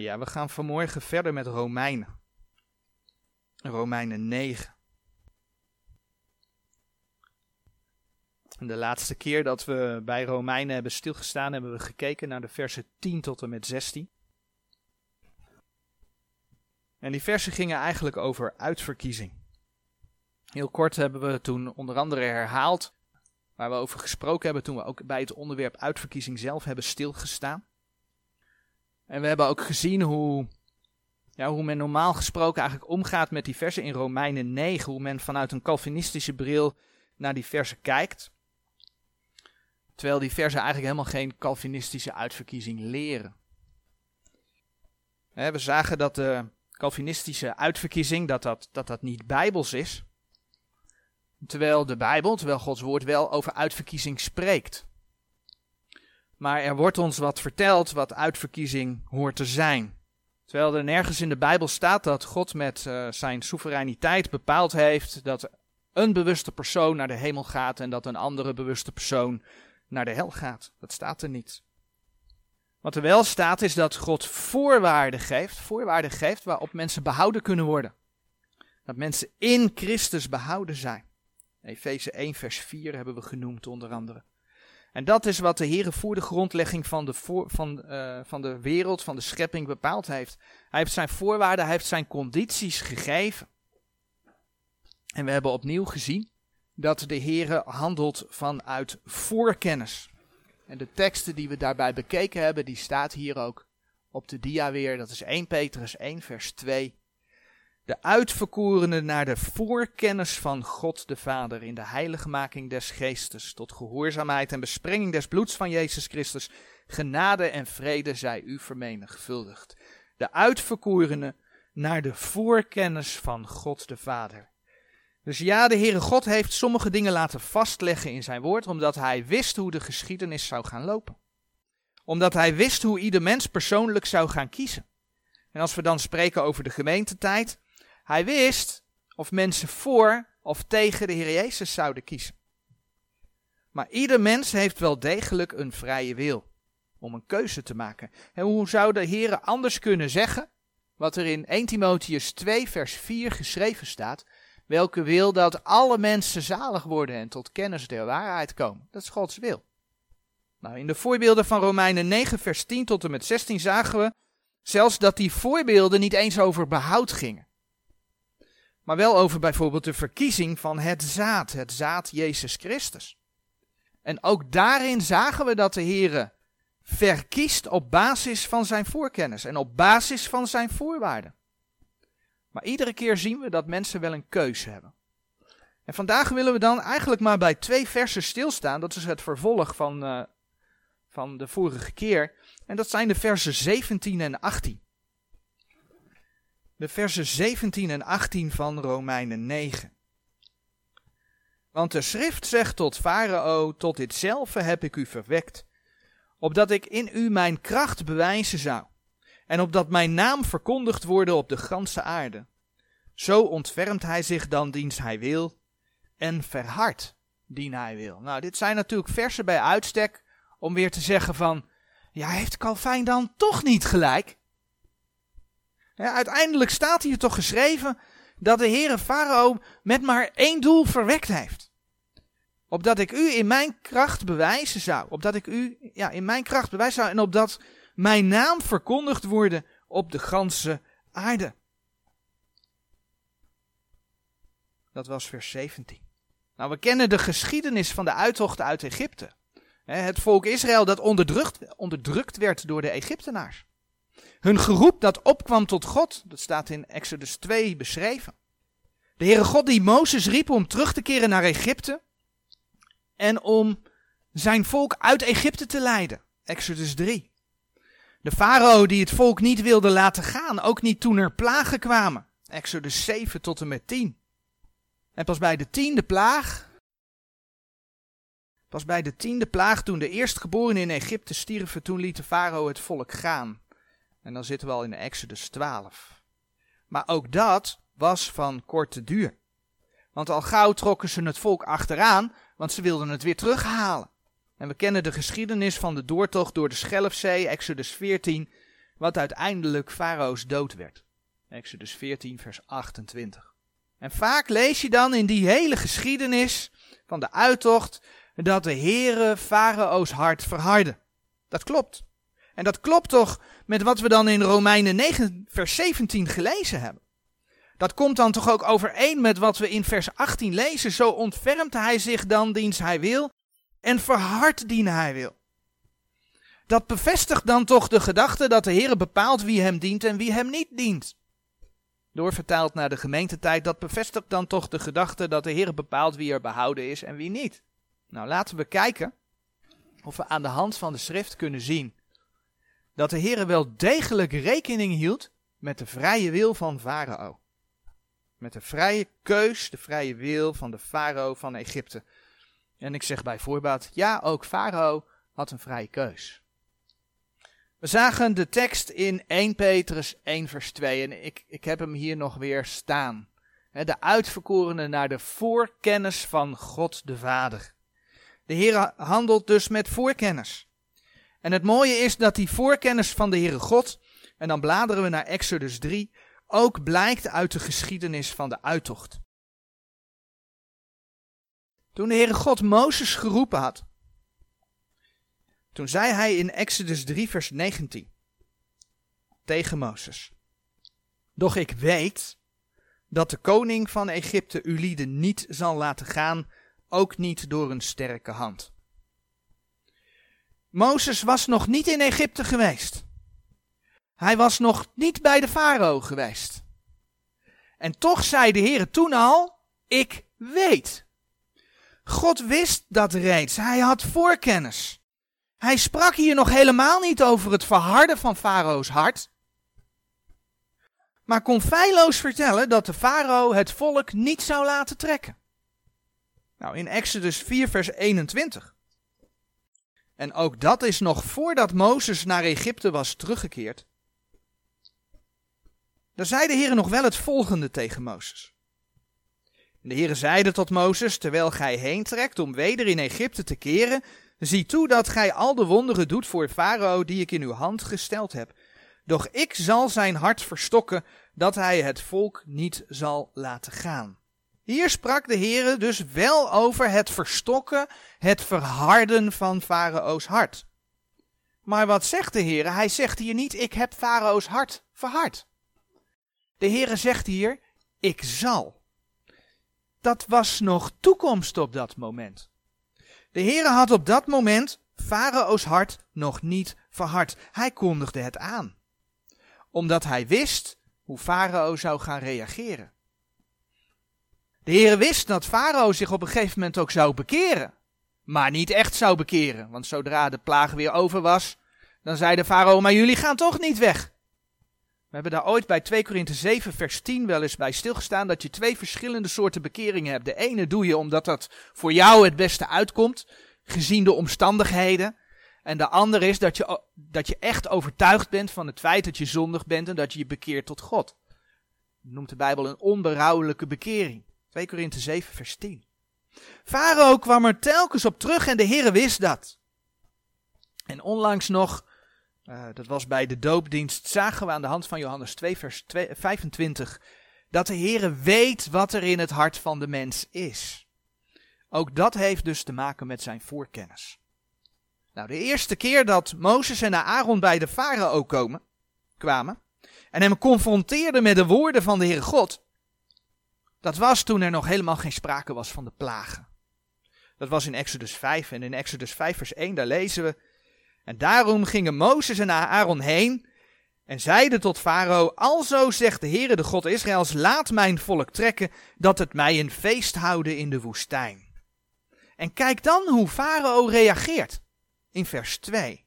Ja, we gaan vanmorgen verder met Romeinen. Romeinen 9. de laatste keer dat we bij Romeinen hebben stilgestaan, hebben we gekeken naar de versen 10 tot en met 16. En die versen gingen eigenlijk over uitverkiezing. Heel kort hebben we toen onder andere herhaald waar we over gesproken hebben toen we ook bij het onderwerp uitverkiezing zelf hebben stilgestaan. En we hebben ook gezien hoe, ja, hoe men normaal gesproken eigenlijk omgaat met die versen in Romeinen 9, hoe men vanuit een Calvinistische bril naar die versen kijkt. Terwijl die versen eigenlijk helemaal geen Calvinistische uitverkiezing leren. We zagen dat de Calvinistische uitverkiezing dat dat, dat, dat niet bijbels is. Terwijl de Bijbel, terwijl Gods woord wel over uitverkiezing spreekt. Maar er wordt ons wat verteld wat uitverkiezing hoort te zijn. Terwijl er nergens in de Bijbel staat dat God met uh, zijn soevereiniteit bepaald heeft dat een bewuste persoon naar de hemel gaat en dat een andere bewuste persoon naar de hel gaat. Dat staat er niet. Wat er wel staat is dat God voorwaarden geeft, voorwaarden geeft waarop mensen behouden kunnen worden. Dat mensen in Christus behouden zijn. Efeze 1 vers 4 hebben we genoemd onder andere. En dat is wat de Heer voor de grondlegging van de, van, uh, van de wereld, van de schepping bepaald heeft. Hij heeft zijn voorwaarden, hij heeft zijn condities gegeven. En we hebben opnieuw gezien dat de Heer handelt vanuit voorkennis. En de teksten die we daarbij bekeken hebben, die staat hier ook op de dia weer. Dat is 1 Petrus 1 vers 2. De uitverkorene naar de voorkennis van God de Vader in de heiligmaking des geestes, tot gehoorzaamheid en besprenging des bloeds van Jezus Christus, genade en vrede zij u vermenigvuldigd. De uitverkorene naar de voorkennis van God de Vader. Dus ja, de Heere God heeft sommige dingen laten vastleggen in zijn woord, omdat hij wist hoe de geschiedenis zou gaan lopen. Omdat hij wist hoe ieder mens persoonlijk zou gaan kiezen. En als we dan spreken over de gemeentetijd, hij wist of mensen voor of tegen de Heer Jezus zouden kiezen. Maar ieder mens heeft wel degelijk een vrije wil om een keuze te maken. En hoe zou de Heer anders kunnen zeggen, wat er in 1 Timotheus 2 vers 4 geschreven staat, welke wil dat alle mensen zalig worden en tot kennis der waarheid komen. Dat is Gods wil. Nou, in de voorbeelden van Romeinen 9 vers 10 tot en met 16 zagen we zelfs dat die voorbeelden niet eens over behoud gingen maar wel over bijvoorbeeld de verkiezing van het zaad, het zaad Jezus Christus. En ook daarin zagen we dat de Heere verkiest op basis van zijn voorkennis en op basis van zijn voorwaarden. Maar iedere keer zien we dat mensen wel een keuze hebben. En vandaag willen we dan eigenlijk maar bij twee versen stilstaan. Dat is het vervolg van, uh, van de vorige keer. En dat zijn de versen 17 en 18 de versen 17 en 18 van Romeinen 9. Want de schrift zegt tot Farao, tot ditzelfde heb ik u verwekt, opdat ik in u mijn kracht bewijzen zou, en opdat mijn naam verkondigd worden op de ganse aarde. Zo ontfermt hij zich dan diens hij wil, en verhardt dien hij wil. Nou, dit zijn natuurlijk versen bij uitstek om weer te zeggen van, ja, heeft Calvijn dan toch niet gelijk? Uiteindelijk staat hier toch geschreven dat de Heere Farao met maar één doel verwekt heeft. Opdat ik u in mijn kracht bewijzen zou. Opdat ik u ja, in mijn kracht bewijzen zou. En opdat mijn naam verkondigd worden op de ganse aarde. Dat was vers 17. Nou, we kennen de geschiedenis van de uittocht uit Egypte. Het volk Israël dat onderdrukt, onderdrukt werd door de Egyptenaars. Hun geroep dat opkwam tot God, dat staat in Exodus 2 beschreven. De Heere God die Mozes riep om terug te keren naar Egypte en om zijn volk uit Egypte te leiden. Exodus 3. De farao die het volk niet wilde laten gaan, ook niet toen er plagen kwamen. Exodus 7 tot en met 10. En pas bij de tiende plaag, pas bij de tiende plaag toen de eerstgeborenen in Egypte stierven, toen liet de farao het volk gaan. En dan zitten we al in Exodus 12. Maar ook dat was van korte duur. Want al gauw trokken ze het volk achteraan, want ze wilden het weer terughalen. En we kennen de geschiedenis van de doortocht door de Schelfzee, Exodus 14, wat uiteindelijk Farao's dood werd. Exodus 14, vers 28. En vaak lees je dan in die hele geschiedenis van de uittocht dat de Heere Farao's hart verhardde. Dat klopt. En dat klopt toch met wat we dan in Romeinen 9, vers 17 gelezen hebben. Dat komt dan toch ook overeen met wat we in vers 18 lezen. Zo ontfermt hij zich dan diens hij wil en verhardt dien hij wil. Dat bevestigt dan toch de gedachte dat de Heer bepaalt wie hem dient en wie hem niet dient. Doorvertaald naar de gemeentetijd, dat bevestigt dan toch de gedachte dat de Heer bepaalt wie er behouden is en wie niet. Nou, laten we kijken of we aan de hand van de schrift kunnen zien dat de Heer wel degelijk rekening hield met de vrije wil van Farao. Met de vrije keus, de vrije wil van de farao van Egypte. En ik zeg bij voorbaat, ja, ook farao had een vrije keus. We zagen de tekst in 1 Petrus 1 vers 2 en ik, ik heb hem hier nog weer staan. De uitverkorenen naar de voorkennis van God de Vader. De Heer handelt dus met voorkennis. En het mooie is dat die voorkennis van de Heere God, en dan bladeren we naar Exodus 3, ook blijkt uit de geschiedenis van de uittocht. Toen de Heere God Mozes geroepen had, toen zei hij in Exodus 3, vers 19 tegen Mozes: Doch ik weet dat de koning van Egypte uw lieden niet zal laten gaan, ook niet door een sterke hand. Mozes was nog niet in Egypte geweest. Hij was nog niet bij de farao geweest. En toch zei de Heer toen al, ik weet. God wist dat reeds. Hij had voorkennis. Hij sprak hier nog helemaal niet over het verharden van Farao's hart. Maar kon feilloos vertellen dat de farao het volk niet zou laten trekken. Nou, in Exodus 4, vers 21. En ook dat is nog voordat Mozes naar Egypte was teruggekeerd. Daar zei de Heer nog wel het volgende tegen Mozes. De Heer zeide tot Mozes, terwijl gij heen trekt om weder in Egypte te keren, zie toe dat gij al de wonderen doet voor Farao die ik in uw hand gesteld heb. Doch ik zal zijn hart verstokken, dat hij het volk niet zal laten gaan. Hier sprak de Heer dus wel over het verstokken, het verharden van Farao's hart. Maar wat zegt de Heer? Hij zegt hier niet, ik heb Farao's hart verhard. De Heere zegt hier, ik zal. Dat was nog toekomst op dat moment. De Heere had op dat moment Farao's hart nog niet verhard. Hij kondigde het aan. Omdat hij wist hoe Farao zou gaan reageren. De Heere wist dat Farao zich op een gegeven moment ook zou bekeren. Maar niet echt zou bekeren. Want zodra de plaag weer over was, dan zei de Farao, maar jullie gaan toch niet weg. We hebben daar ooit bij 2 Korinthe 7 vers 10 wel eens bij stilgestaan dat je twee verschillende soorten bekeringen hebt. De ene doe je omdat dat voor jou het beste uitkomt, gezien de omstandigheden. En de andere is dat je, dat je echt overtuigd bent van het feit dat je zondig bent en dat je je bekeert tot God. Noemt de Bijbel een onberouwelijke bekering. 2 Korinthe 7 vers 10. Farao kwam er telkens op terug en de Heere wist dat. En onlangs nog uh, dat was bij de doopdienst, zagen we aan de hand van Johannes 2, vers 2, 25, dat de Heere weet wat er in het hart van de mens is. Ook dat heeft dus te maken met zijn voorkennis. Nou, de eerste keer dat Mozes en Aaron bij de farao komen, kwamen en hem confronteerden met de woorden van de Heere God, dat was toen er nog helemaal geen sprake was van de plagen. Dat was in Exodus 5 en in Exodus 5 vers 1, daar lezen we, en daarom gingen Mozes en Aaron heen en zeiden tot Farao, alzo zegt de Heere de God Israëls, laat mijn volk trekken, dat het mij een feest houden in de woestijn. En kijk dan hoe Farao reageert, in vers 2.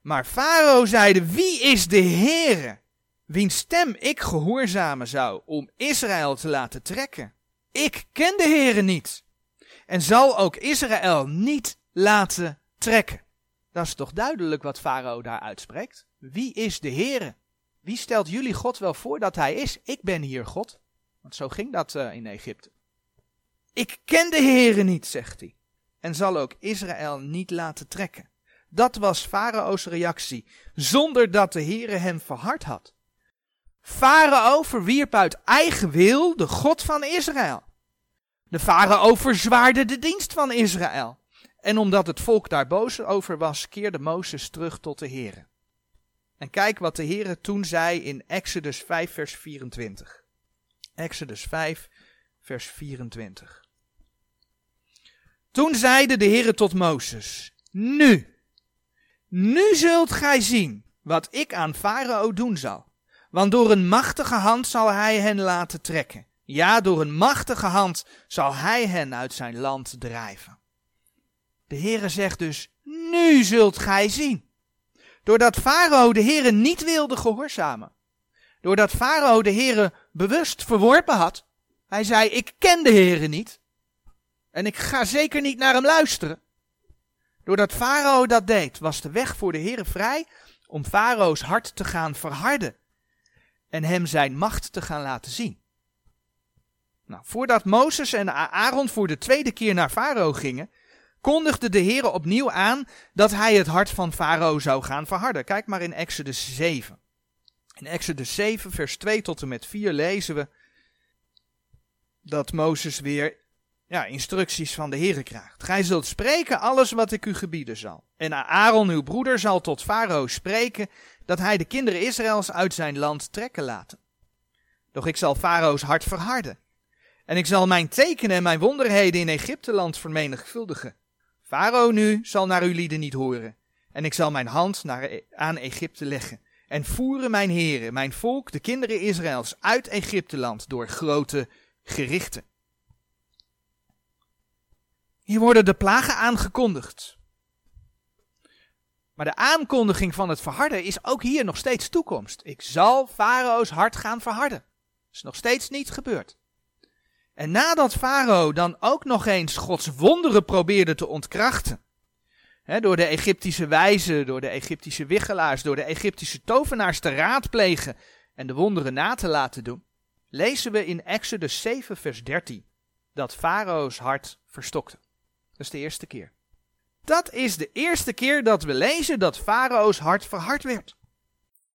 Maar Farao zeide, wie is de Heere, wiens stem ik gehoorzamen zou, om Israël te laten trekken? Ik ken de Heere niet, en zal ook Israël niet laten trekken. Dat is toch duidelijk wat Farao daar uitspreekt? Wie is de Heere? Wie stelt jullie God wel voor dat hij is? Ik ben hier God. Want zo ging dat uh, in Egypte. Ik ken de Heere niet, zegt hij. En zal ook Israël niet laten trekken. Dat was Farao's reactie, zonder dat de Heere hem verhard had. Farao verwierp uit eigen wil de God van Israël. De farao verzwaarde de dienst van Israël. En omdat het volk daar boos over was, keerde Mozes terug tot de Heere. En kijk wat de Heere toen zei in Exodus 5 vers 24. Exodus 5 vers 24. Toen zeide de Heere tot Mozes, nu, nu zult gij zien wat ik aan Farao doen zal. Want door een machtige hand zal hij hen laten trekken. Ja, door een machtige hand zal hij hen uit zijn land drijven. De Heere zegt dus, nu zult gij zien. Doordat Farao de Heere niet wilde gehoorzamen. Doordat Farao de Heere bewust verworpen had. Hij zei, ik ken de Heere niet. En ik ga zeker niet naar hem luisteren. Doordat Farao dat deed, was de weg voor de Heere vrij om Farao's hart te gaan verharden. En hem zijn macht te gaan laten zien. Nou, voordat Mozes en Aaron voor de tweede keer naar Farao gingen, kondigde de Heer opnieuw aan dat hij het hart van Farao zou gaan verharden. Kijk maar in Exodus 7. In Exodus 7, vers 2 tot en met 4 lezen we dat Mozes weer ja, instructies van de Heer krijgt. Gij zult spreken alles wat ik u gebieden zal. En Aaron, uw broeder, zal tot Farao spreken dat hij de kinderen Israëls uit zijn land trekken laten. Doch ik zal Farao's hart verharden. En ik zal mijn tekenen en mijn wonderheden in Egypteland vermenigvuldigen. Farao nu zal naar uw lieden niet horen. En ik zal mijn hand naar, e- aan Egypte leggen. En voeren mijn heren, mijn volk, de kinderen Israëls, uit Egypteland door grote gerichten. Hier worden de plagen aangekondigd. Maar de aankondiging van het verharden is ook hier nog steeds toekomst. Ik zal Farao's hart gaan verharden. Dat is nog steeds niet gebeurd. En nadat Farao dan ook nog eens Gods wonderen probeerde te ontkrachten, hè, door de Egyptische wijzen, door de Egyptische wiggelaars, door de Egyptische tovenaars te raadplegen en de wonderen na te laten doen, lezen we in Exodus 7, vers 13 dat Farao's hart verstokte. Dat is de eerste keer. Dat is de eerste keer dat we lezen dat Farao's hart verhard werd.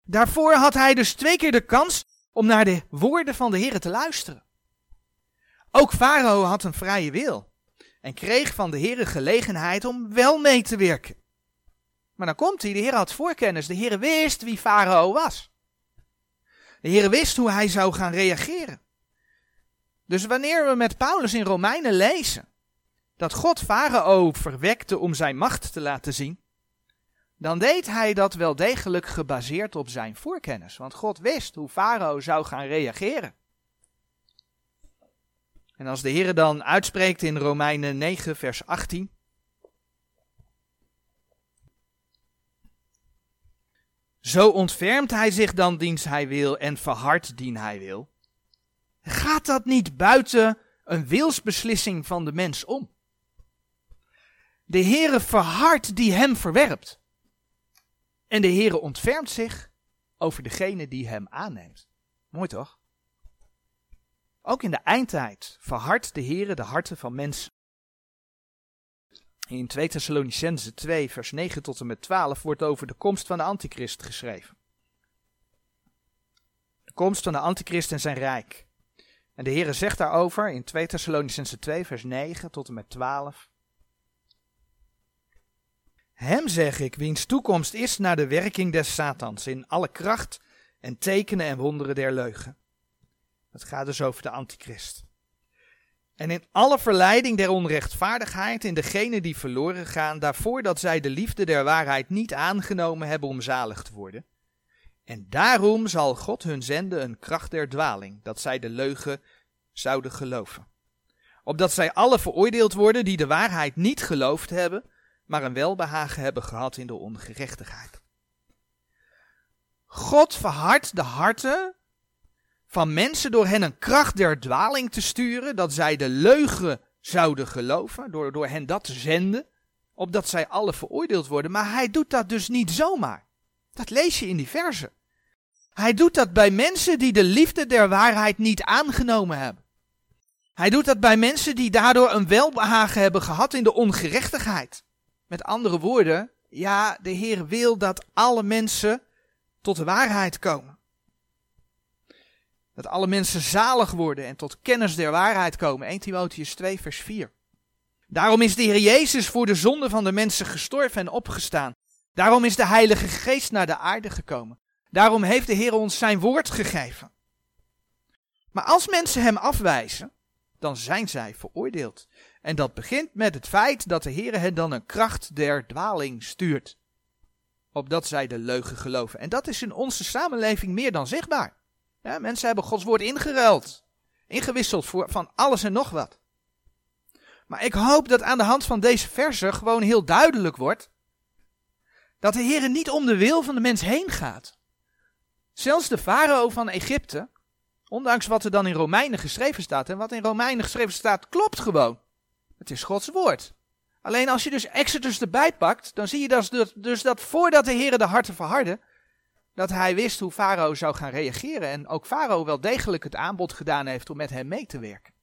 Daarvoor had hij dus twee keer de kans om naar de woorden van de Heer te luisteren. Ook Farao had een vrije wil en kreeg van de Heer gelegenheid om wel mee te werken. Maar dan komt hij, de Heer had voorkennis, de Heer wist wie Farao was. De Heer wist hoe hij zou gaan reageren. Dus wanneer we met Paulus in Romeinen lezen dat God Farao verwekte om zijn macht te laten zien, dan deed hij dat wel degelijk gebaseerd op zijn voorkennis. Want God wist hoe Farao zou gaan reageren. En als de Heer dan uitspreekt in Romeinen 9, vers 18. Zo ontfermt hij zich dan diens hij wil en verhardt dien hij wil. Gaat dat niet buiten een wilsbeslissing van de mens om? De Heere verhardt die hem verwerpt. En de Heere ontfermt zich over degene die hem aanneemt. Mooi toch? Ook in de eindtijd verhardt de Heere de harten van mensen. In 2 Thessalonicense 2 vers 9 tot en met 12 wordt over de komst van de antichrist geschreven. De komst van de antichrist en zijn rijk. En de Heere zegt daarover in 2 Thessalonicense 2 vers 9 tot en met 12. Hem zeg ik, wiens toekomst is naar de werking des Satans in alle kracht en tekenen en wonderen der leugen het gaat dus over de antichrist. En in alle verleiding der onrechtvaardigheid in degenen die verloren gaan, daarvoor dat zij de liefde der waarheid niet aangenomen hebben om zalig te worden. En daarom zal God hun zenden een kracht der dwaling, dat zij de leugen zouden geloven. Opdat zij alle veroordeeld worden die de waarheid niet geloofd hebben, maar een welbehagen hebben gehad in de ongerechtigheid. God verhardt de harten van mensen door hen een kracht der dwaling te sturen, dat zij de leugen zouden geloven, door, door hen dat te zenden, opdat zij alle veroordeeld worden. Maar hij doet dat dus niet zomaar. Dat lees je in die verse. Hij doet dat bij mensen die de liefde der waarheid niet aangenomen hebben. Hij doet dat bij mensen die daardoor een welbehagen hebben gehad in de ongerechtigheid. Met andere woorden, Ja, de Heer wil dat alle mensen tot de waarheid komen. Dat alle mensen zalig worden en tot kennis der waarheid komen. 1 Timotheus 2, vers 4. Daarom is de Heer Jezus voor de zonde van de mensen gestorven en opgestaan. Daarom is de Heilige Geest naar de aarde gekomen. Daarom heeft de Heer ons zijn woord gegeven. Maar als mensen hem afwijzen, dan zijn zij veroordeeld. En dat begint met het feit dat de Heer hen dan een kracht der dwaling stuurt. Opdat zij de leugen geloven. En dat is in onze samenleving meer dan zichtbaar. Ja, mensen hebben Gods woord ingeruild. Ingewisseld voor van alles en nog wat. Maar ik hoop dat aan de hand van deze verse gewoon heel duidelijk wordt. Dat de Heer niet om de wil van de mens heen gaat. Zelfs de farao van Egypte, ondanks wat er dan in Romeinen geschreven staat, en wat in Romeinen geschreven staat, klopt gewoon. Het is Gods woord. Alleen als je dus Exodus erbij pakt, dan zie je dus, dus dat voordat de Heer de harten verharde, dat hij wist hoe Farao zou gaan reageren. En ook Farao wel degelijk het aanbod gedaan heeft om met hem mee te werken.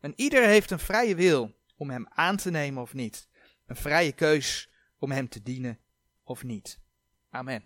En ieder heeft een vrije wil om hem aan te nemen of niet. Een vrije keus om hem te dienen of niet. Amen.